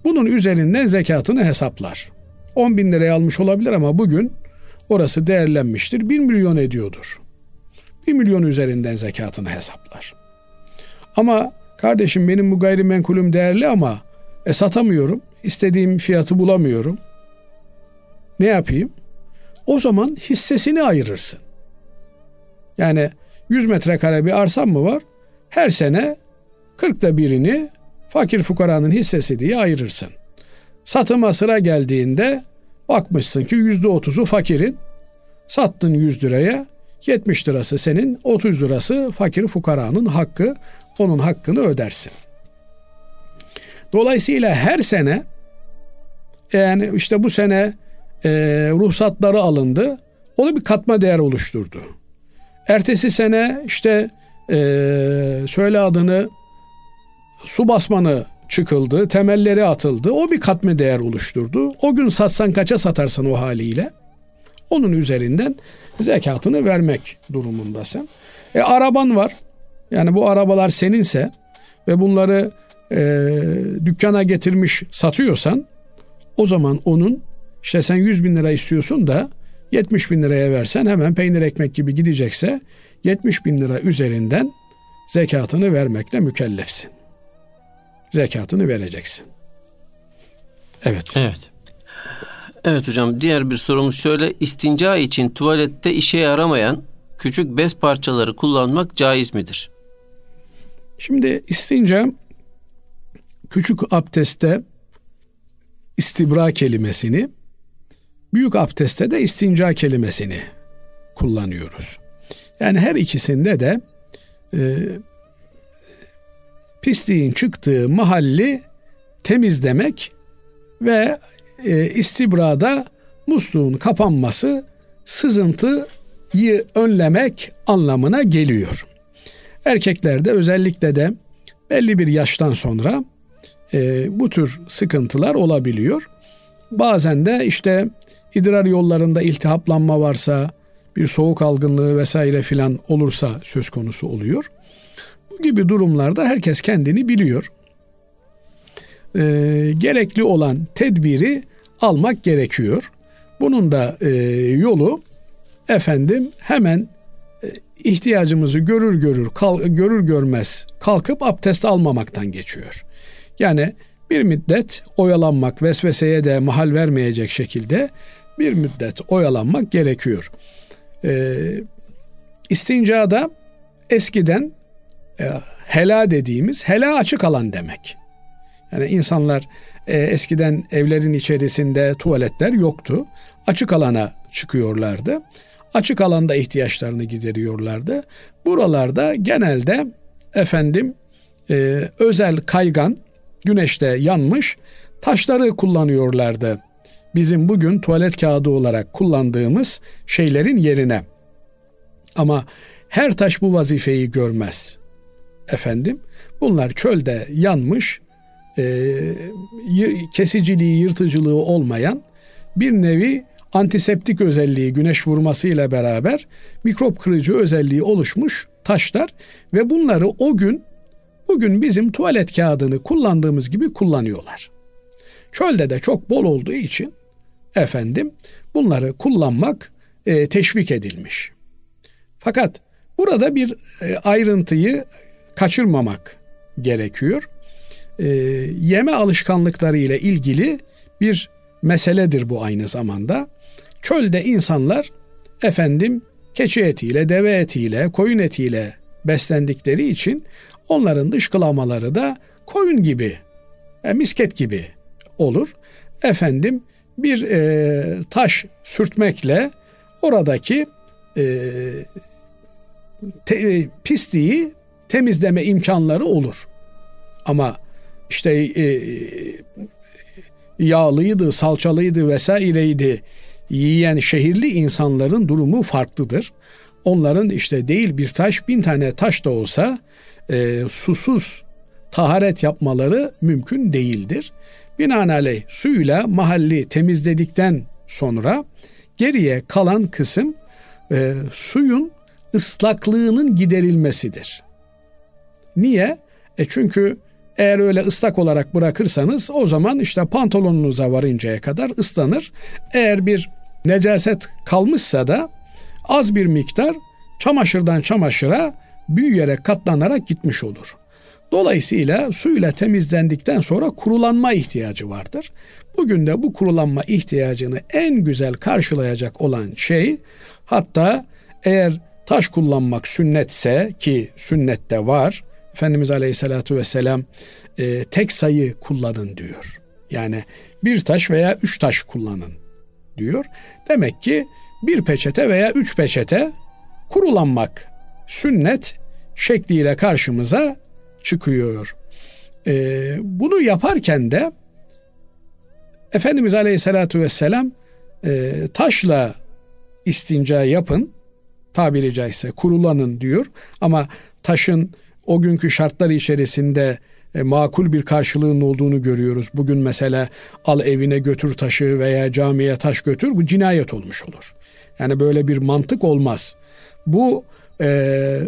Bunun üzerinden zekatını hesaplar. 10 bin liraya almış olabilir ama bugün orası değerlenmiştir. 1 milyon ediyordur. 1 milyon üzerinden zekatını hesaplar. Ama kardeşim benim bu gayrimenkulüm değerli ama e, satamıyorum. İstediğim fiyatı bulamıyorum. Ne yapayım? O zaman hissesini ayırırsın. Yani 100 metrekare bir arsam mı var? Her sene 40'ta birini fakir fukaranın hissesi diye ayırırsın. Satıma sıra geldiğinde bakmışsın ki yüzde otuzu fakirin. Sattın 100 liraya. 70 lirası senin, 30 lirası fakir fukaranın hakkı, onun hakkını ödersin. Dolayısıyla her sene yani işte bu sene e, ruhsatları alındı. O da bir katma değer oluşturdu. Ertesi sene işte e, söyle adını su basmanı çıkıldı, temelleri atıldı. O bir katma değer oluşturdu. O gün satsan kaça satarsın o haliyle? Onun üzerinden zekatını vermek durumundasın. E araban var. Yani bu arabalar seninse ve bunları e, dükkana getirmiş satıyorsan o zaman onun işte sen 100 bin lira istiyorsun da 70 bin liraya versen hemen peynir ekmek gibi gidecekse 70 bin lira üzerinden zekatını vermekle mükellefsin. Zekatını vereceksin. Evet. Evet. Evet hocam diğer bir sorumuz şöyle istinca için tuvalette işe yaramayan küçük bez parçaları kullanmak caiz midir? Şimdi istinca küçük abdestte istibra kelimesini, büyük abdestte de istinca kelimesini kullanıyoruz. Yani her ikisinde de e, pisliğin çıktığı mahalli temizlemek ve e, istibrada musluğun kapanması sızıntıyı önlemek anlamına geliyor. Erkeklerde özellikle de belli bir yaştan sonra e, bu tür sıkıntılar olabiliyor. Bazen de işte idrar yollarında iltihaplanma varsa, bir soğuk algınlığı vesaire filan olursa söz konusu oluyor. Bu gibi durumlarda herkes kendini biliyor. E, gerekli olan tedbiri almak gerekiyor. Bunun da e, yolu efendim hemen e, ihtiyacımızı görür görür kal, görür görmez kalkıp abdest almamaktan geçiyor. Yani bir müddet oyalanmak, vesveseye de mahal vermeyecek şekilde bir müddet oyalanmak gerekiyor. Ee, istincada eskiden e, hela dediğimiz hela açık alan demek. Yani insanlar e, eskiden evlerin içerisinde tuvaletler yoktu. Açık alana çıkıyorlardı. Açık alanda ihtiyaçlarını gideriyorlardı. Buralarda genelde efendim e, özel kaygan güneşte yanmış taşları kullanıyorlardı. Bizim bugün tuvalet kağıdı olarak kullandığımız şeylerin yerine. Ama her taş bu vazifeyi görmez. Efendim bunlar çölde yanmış e, kesiciliği, yırtıcılığı olmayan bir nevi antiseptik özelliği güneş vurmasıyla beraber mikrop kırıcı özelliği oluşmuş taşlar ve bunları o gün bugün bizim tuvalet kağıdını kullandığımız gibi kullanıyorlar. Çölde de çok bol olduğu için efendim bunları kullanmak e, teşvik edilmiş. Fakat burada bir e, ayrıntıyı kaçırmamak gerekiyor. E, yeme alışkanlıkları ile ilgili bir meseledir bu aynı zamanda. Çölde insanlar efendim keçi etiyle, deve etiyle, koyun etiyle beslendikleri için onların dışkılamaları da koyun gibi, e, misket gibi olur. Efendim bir e, taş sürtmekle oradaki e, te, pisliği temizleme imkanları olur. Ama işte e, yağlıydı, salçalıydı vesaireydi yiyen şehirli insanların durumu farklıdır. Onların işte değil bir taş bin tane taş da olsa e, susuz taharet yapmaları mümkün değildir. Binaenaleyh suyla mahalli temizledikten sonra geriye kalan kısım e, suyun ıslaklığının giderilmesidir. Niye? E çünkü eğer öyle ıslak olarak bırakırsanız o zaman işte pantolonunuza varıncaya kadar ıslanır. Eğer bir necaset kalmışsa da az bir miktar çamaşırdan çamaşıra büyüyerek katlanarak gitmiş olur. Dolayısıyla suyla temizlendikten sonra kurulanma ihtiyacı vardır. Bugün de bu kurulanma ihtiyacını en güzel karşılayacak olan şey hatta eğer taş kullanmak sünnetse ki sünnette var Efendimiz Aleyhisselatü Vesselam e, tek sayı kullanın diyor. Yani bir taş veya üç taş kullanın diyor. Demek ki bir peçete veya üç peçete kurulanmak sünnet şekliyle karşımıza çıkıyor. Ee, bunu yaparken de Efendimiz Aleyhisselatü Vesselam e, taşla istinca yapın tabiri caizse kurulanın diyor ama taşın o günkü şartlar içerisinde e, makul bir karşılığının olduğunu görüyoruz. Bugün mesela al evine götür taşı veya camiye taş götür bu cinayet olmuş olur. Yani böyle bir mantık olmaz. Bu e,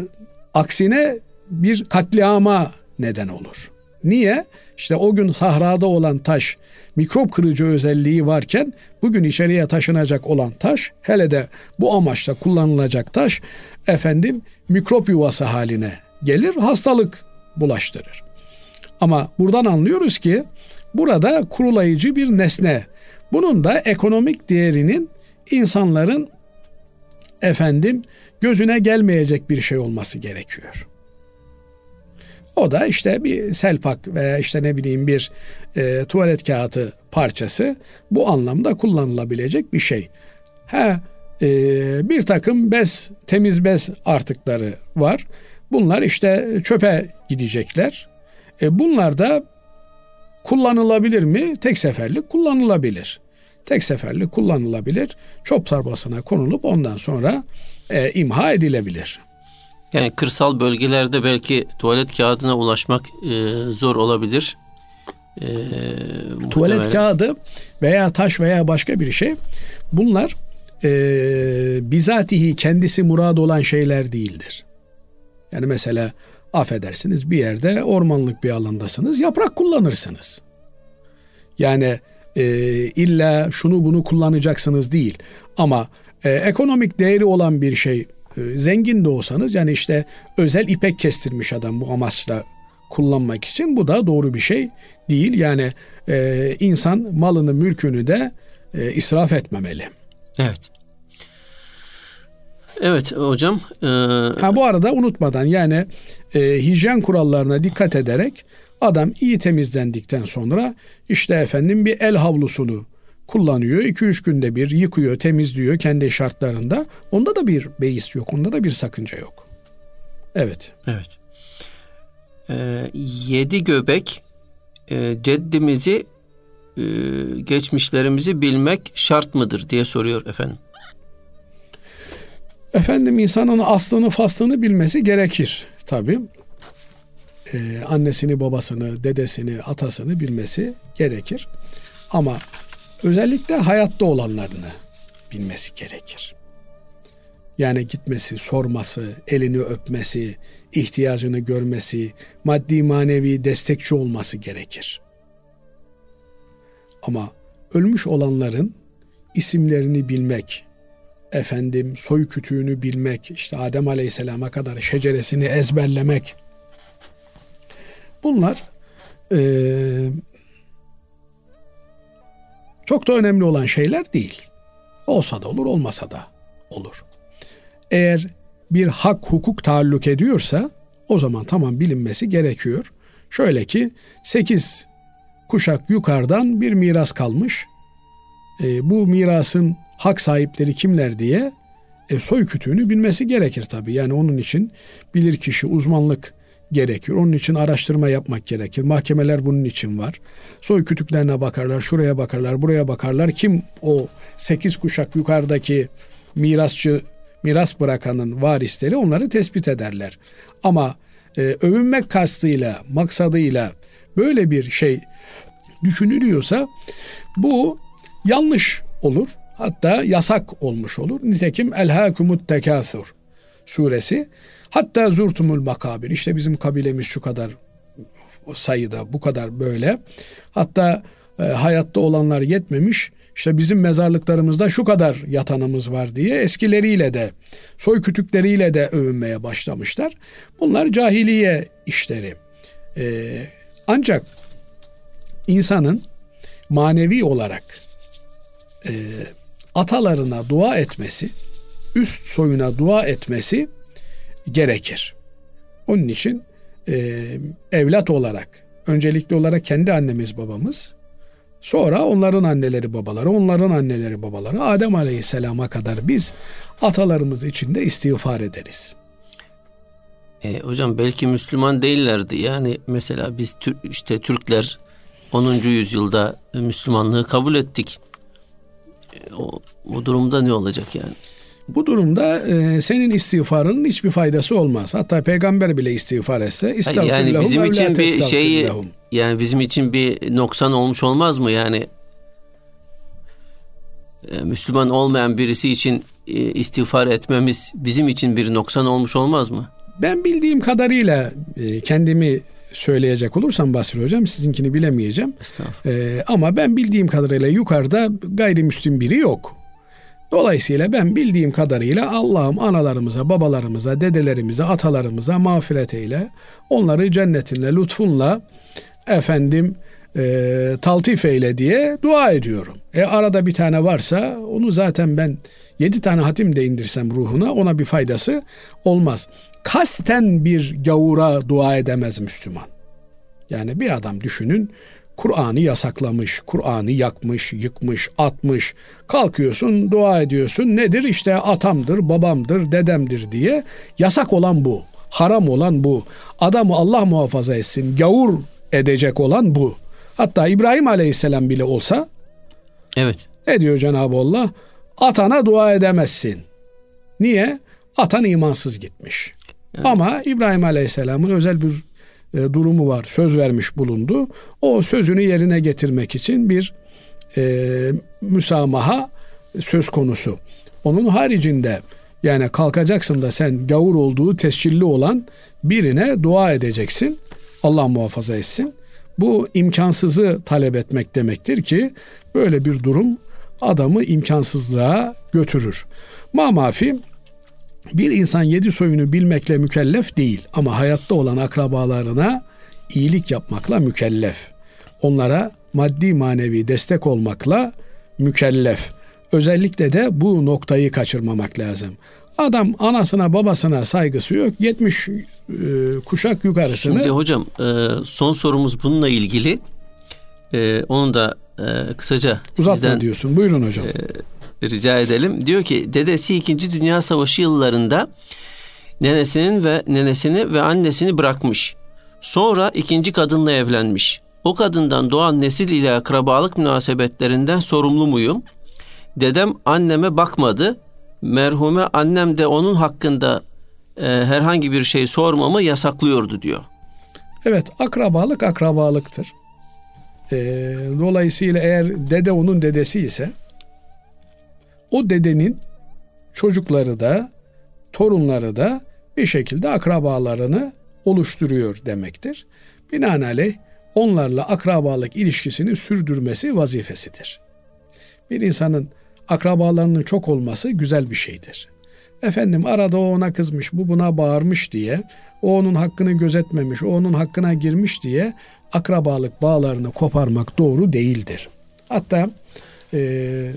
aksine bir katliama neden olur. Niye? İşte o gün sahrada olan taş mikrop kırıcı özelliği varken bugün içeriye taşınacak olan taş hele de bu amaçla kullanılacak taş efendim mikrop yuvası haline gelir hastalık bulaştırır. Ama buradan anlıyoruz ki burada kurulayıcı bir nesne. Bunun da ekonomik değerinin insanların efendim gözüne gelmeyecek bir şey olması gerekiyor. O da işte bir selpak veya işte ne bileyim bir e, tuvalet kağıdı parçası bu anlamda kullanılabilecek bir şey. Ha e, bir takım bez, temiz bez artıkları var. Bunlar işte çöpe gidecekler. E, bunlar da kullanılabilir mi? Tek seferlik kullanılabilir. Tek seferlik kullanılabilir. Çöp torbasına konulup ondan sonra e, imha edilebilir. Yani kırsal bölgelerde belki tuvalet kağıdına ulaşmak e, zor olabilir. E, tuvalet kağıdı veya taş veya başka bir şey bunlar e, bizatihi kendisi murad olan şeyler değildir. Yani mesela affedersiniz bir yerde ormanlık bir alandasınız yaprak kullanırsınız. Yani e, illa şunu bunu kullanacaksınız değil ama e, ekonomik değeri olan bir şey e, zengin de olsanız yani işte özel ipek kestirmiş adam bu amaçla kullanmak için bu da doğru bir şey değil. Yani e, insan malını mülkünü de e, israf etmemeli. Evet. Evet hocam. E... Ha bu arada unutmadan yani e, hijyen kurallarına dikkat ederek adam iyi temizlendikten sonra işte efendim bir el havlusunu kullanıyor. 2-3 günde bir yıkıyor, temizliyor kendi şartlarında. Onda da bir beis yok. Onda da bir sakınca yok. Evet. Evet. Ee, yedi göbek e, ceddimizi e, geçmişlerimizi bilmek şart mıdır diye soruyor efendim. Efendim insanın aslını faslını bilmesi gerekir tabi. Ee, annesini, babasını, dedesini, atasını bilmesi gerekir. Ama özellikle hayatta olanlarını bilmesi gerekir. Yani gitmesi, sorması, elini öpmesi, ihtiyacını görmesi, maddi manevi destekçi olması gerekir. Ama ölmüş olanların isimlerini bilmek, efendim soy kütüğünü bilmek, işte Adem Aleyhisselam'a kadar şeceresini ezberlemek, bunlar e, çok da önemli olan şeyler değil. Olsa da olur, olmasa da olur. Eğer bir hak hukuk taalluk ediyorsa o zaman tamam bilinmesi gerekiyor. Şöyle ki 8 kuşak yukarıdan bir miras kalmış. E, bu mirasın hak sahipleri kimler diye e, soy kütüğünü bilmesi gerekir tabii. Yani onun için bilir kişi uzmanlık gerekir. Onun için araştırma yapmak gerekir. Mahkemeler bunun için var. Soy kütüklerine bakarlar, şuraya bakarlar, buraya bakarlar. Kim o sekiz kuşak yukarıdaki mirasçı, miras bırakanın varisleri onları tespit ederler. Ama e, övünmek kastıyla, maksadıyla böyle bir şey düşünülüyorsa bu yanlış olur. Hatta yasak olmuş olur. Nitekim Elhâkumut Tekâsur suresi Hatta zurtumul makabir. İşte bizim kabilemiz şu kadar sayıda, bu kadar böyle. Hatta e, hayatta olanlar yetmemiş. İşte bizim mezarlıklarımızda şu kadar yatanımız var diye eskileriyle de soy kütükleriyle de övünmeye başlamışlar. Bunlar cahiliye işleri. Ee, ancak insanın manevi olarak e, atalarına dua etmesi, üst soyuna dua etmesi gerekir. Onun için e, evlat olarak öncelikli olarak kendi annemiz babamız Sonra onların anneleri babaları, onların anneleri babaları Adem Aleyhisselam'a kadar biz atalarımız için de istiğfar ederiz. E, hocam belki Müslüman değillerdi. Yani mesela biz işte Türkler 10. yüzyılda Müslümanlığı kabul ettik. O, o durumda ne olacak yani? Bu durumda e, senin istiğfarının hiçbir faydası olmaz. Hatta peygamber bile istiğfar etse yani bizim için bir şeyi yani bizim için bir noksan olmuş olmaz mı? Yani e, Müslüman olmayan birisi için e, istiğfar etmemiz bizim için bir noksan olmuş olmaz mı? Ben bildiğim kadarıyla e, kendimi söyleyecek olursam Basri Hocam sizinkini bilemeyeceğim. Ee, ama ben bildiğim kadarıyla yukarıda gayrimüslim biri yok. Dolayısıyla ben bildiğim kadarıyla Allah'ım analarımıza, babalarımıza, dedelerimize, atalarımıza mağfiret eyle. Onları cennetinle, lütfunla efendim e, taltif eyle diye dua ediyorum. E arada bir tane varsa onu zaten ben yedi tane hatim de indirsem ruhuna ona bir faydası olmaz. Kasten bir gavura dua edemez Müslüman. Yani bir adam düşünün Kur'an'ı yasaklamış, Kur'an'ı yakmış, yıkmış, atmış. Kalkıyorsun, dua ediyorsun. Nedir? İşte atamdır, babamdır, dedemdir diye. Yasak olan bu. Haram olan bu. Adamı Allah muhafaza etsin. Gavur edecek olan bu. Hatta İbrahim Aleyhisselam bile olsa Evet. Ne diyor Cenab-ı Allah? Atana dua edemezsin. Niye? Atan imansız gitmiş. Yani. Ama İbrahim Aleyhisselam'ın özel bir e, durumu var. Söz vermiş bulundu. O sözünü yerine getirmek için bir e, müsamaha söz konusu. Onun haricinde yani kalkacaksın da sen gavur olduğu tescilli olan birine dua edeceksin. Allah muhafaza etsin. Bu imkansızı talep etmek demektir ki böyle bir durum adamı imkansızlığa götürür. Mamafi bir insan yedi soyunu bilmekle mükellef değil ama hayatta olan akrabalarına iyilik yapmakla mükellef. Onlara maddi manevi destek olmakla mükellef. Özellikle de bu noktayı kaçırmamak lazım. Adam anasına babasına saygısı yok. 70 e, kuşak yukarısını. Şimdi hocam e, son sorumuz bununla ilgili. E, onu da e, kısaca Uzatma sizden, diyorsun. Buyurun hocam. E, rica edelim. Diyor ki dedesi 2. Dünya Savaşı yıllarında nenesinin ve nenesini ve annesini bırakmış. Sonra ikinci kadınla evlenmiş. O kadından doğan nesil ile akrabalık münasebetlerinden sorumlu muyum? Dedem anneme bakmadı. Merhume annem de onun hakkında e, herhangi bir şey sormamı yasaklıyordu diyor. Evet akrabalık akrabalıktır. E, dolayısıyla eğer dede onun dedesi ise o dedenin çocukları da torunları da bir şekilde akrabalarını oluşturuyor demektir. Binaenaleyh onlarla akrabalık ilişkisini sürdürmesi vazifesidir. Bir insanın akrabalarının çok olması güzel bir şeydir. Efendim arada o ona kızmış, bu buna bağırmış diye, o onun hakkını gözetmemiş, o onun hakkına girmiş diye akrabalık bağlarını koparmak doğru değildir. Hatta e,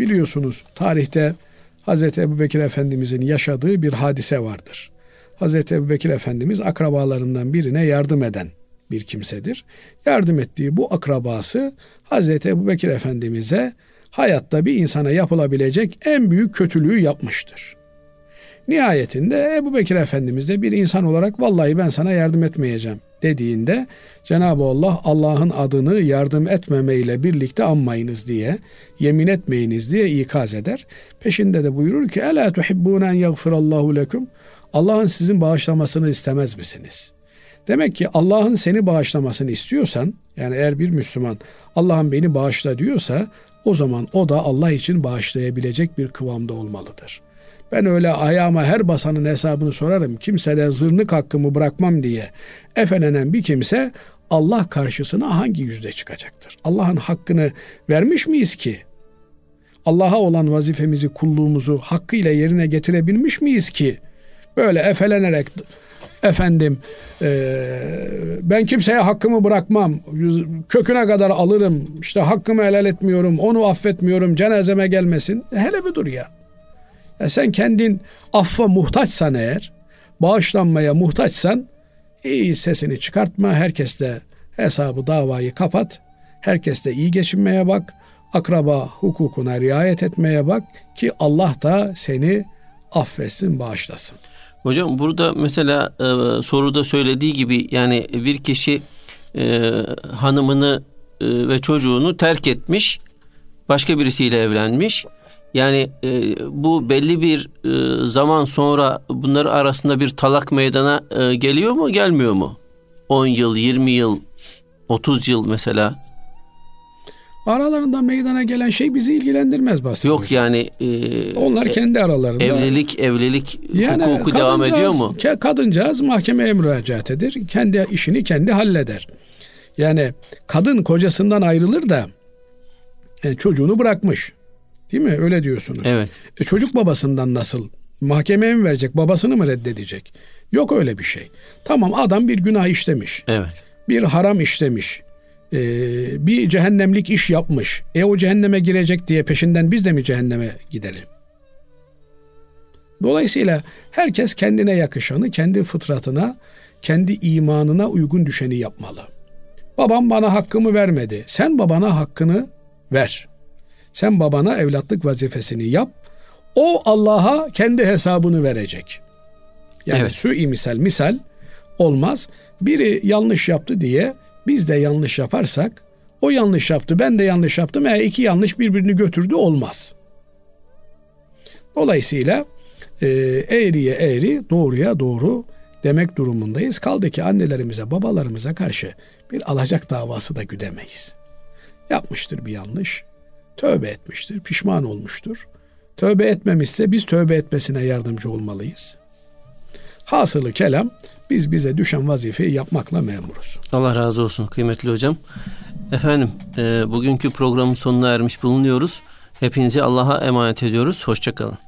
biliyorsunuz tarihte Hz. Ebu Bekir Efendimizin yaşadığı bir hadise vardır. Hz. Ebu Bekir Efendimiz akrabalarından birine yardım eden bir kimsedir. Yardım ettiği bu akrabası Hz. Ebu Bekir Efendimiz'e hayatta bir insana yapılabilecek en büyük kötülüğü yapmıştır. Nihayetinde Ebu Bekir Efendimiz de bir insan olarak vallahi ben sana yardım etmeyeceğim dediğinde Cenab-ı Allah Allah'ın adını yardım etmemeyle birlikte anmayınız diye, yemin etmeyiniz diye ikaz eder. Peşinde de buyurur ki Ela tuhibbûne en yagfirallahu lekum Allah'ın sizin bağışlamasını istemez misiniz? Demek ki Allah'ın seni bağışlamasını istiyorsan, yani eğer bir Müslüman Allah'ın beni bağışla diyorsa, o zaman o da Allah için bağışlayabilecek bir kıvamda olmalıdır. Ben öyle ayağıma her basanın hesabını sorarım. Kimse de zırnık hakkımı bırakmam diye efelenen bir kimse Allah karşısına hangi yüzde çıkacaktır? Allah'ın hakkını vermiş miyiz ki? Allah'a olan vazifemizi, kulluğumuzu hakkıyla yerine getirebilmiş miyiz ki? Böyle efelenerek efendim e, ben kimseye hakkımı bırakmam köküne kadar alırım işte hakkımı helal etmiyorum onu affetmiyorum cenazeme gelmesin hele bir dur ya ya sen kendin affa muhtaçsan eğer, bağışlanmaya muhtaçsan iyi sesini çıkartma. Herkesle hesabı davayı kapat. Herkesle iyi geçinmeye bak. Akraba hukukuna riayet etmeye bak ki Allah da seni affetsin, bağışlasın. Hocam burada mesela e, soruda söylediği gibi yani bir kişi e, hanımını e, ve çocuğunu terk etmiş, başka birisiyle evlenmiş. Yani e, bu belli bir e, zaman sonra bunlar arasında bir talak meydana e, geliyor mu, gelmiyor mu? 10 yıl, 20 yıl, 30 yıl mesela. Aralarında meydana gelen şey bizi ilgilendirmez basit. Yok yani e, onlar kendi aralarında. Evlilik evlilik yani hukuku devam ediyor mu? Kadıncağız mahkemeye müracaat eder. Kendi işini kendi halleder. Yani kadın kocasından ayrılır da yani e, çocuğunu bırakmış. Değil mi? Öyle diyorsunuz. Evet. E çocuk babasından nasıl? Mahkemeye mi verecek? Babasını mı reddedecek? Yok öyle bir şey. Tamam adam bir günah işlemiş. Evet. Bir haram işlemiş. Ee, bir cehennemlik iş yapmış. E o cehenneme girecek diye peşinden biz de mi cehenneme gidelim? Dolayısıyla herkes kendine yakışanı, kendi fıtratına, kendi imanına uygun düşeni yapmalı. Babam bana hakkımı vermedi. Sen babana hakkını ver. Sen babana evlatlık vazifesini yap. O Allah'a kendi hesabını verecek. Yani evet. su misal misal olmaz. Biri yanlış yaptı diye biz de yanlış yaparsak o yanlış yaptı ben de yanlış yaptım. E iki yanlış birbirini götürdü olmaz. Dolayısıyla e, eğriye eğri doğruya doğru demek durumundayız. Kaldı ki annelerimize babalarımıza karşı bir alacak davası da güdemeyiz. Yapmıştır bir yanlış. Tövbe etmiştir, pişman olmuştur. Tövbe etmemişse biz tövbe etmesine yardımcı olmalıyız. Hasılı kelam biz bize düşen vazifeyi yapmakla memuruz. Allah razı olsun kıymetli hocam. Efendim e, bugünkü programın sonuna ermiş bulunuyoruz. Hepinizi Allah'a emanet ediyoruz. Hoşçakalın.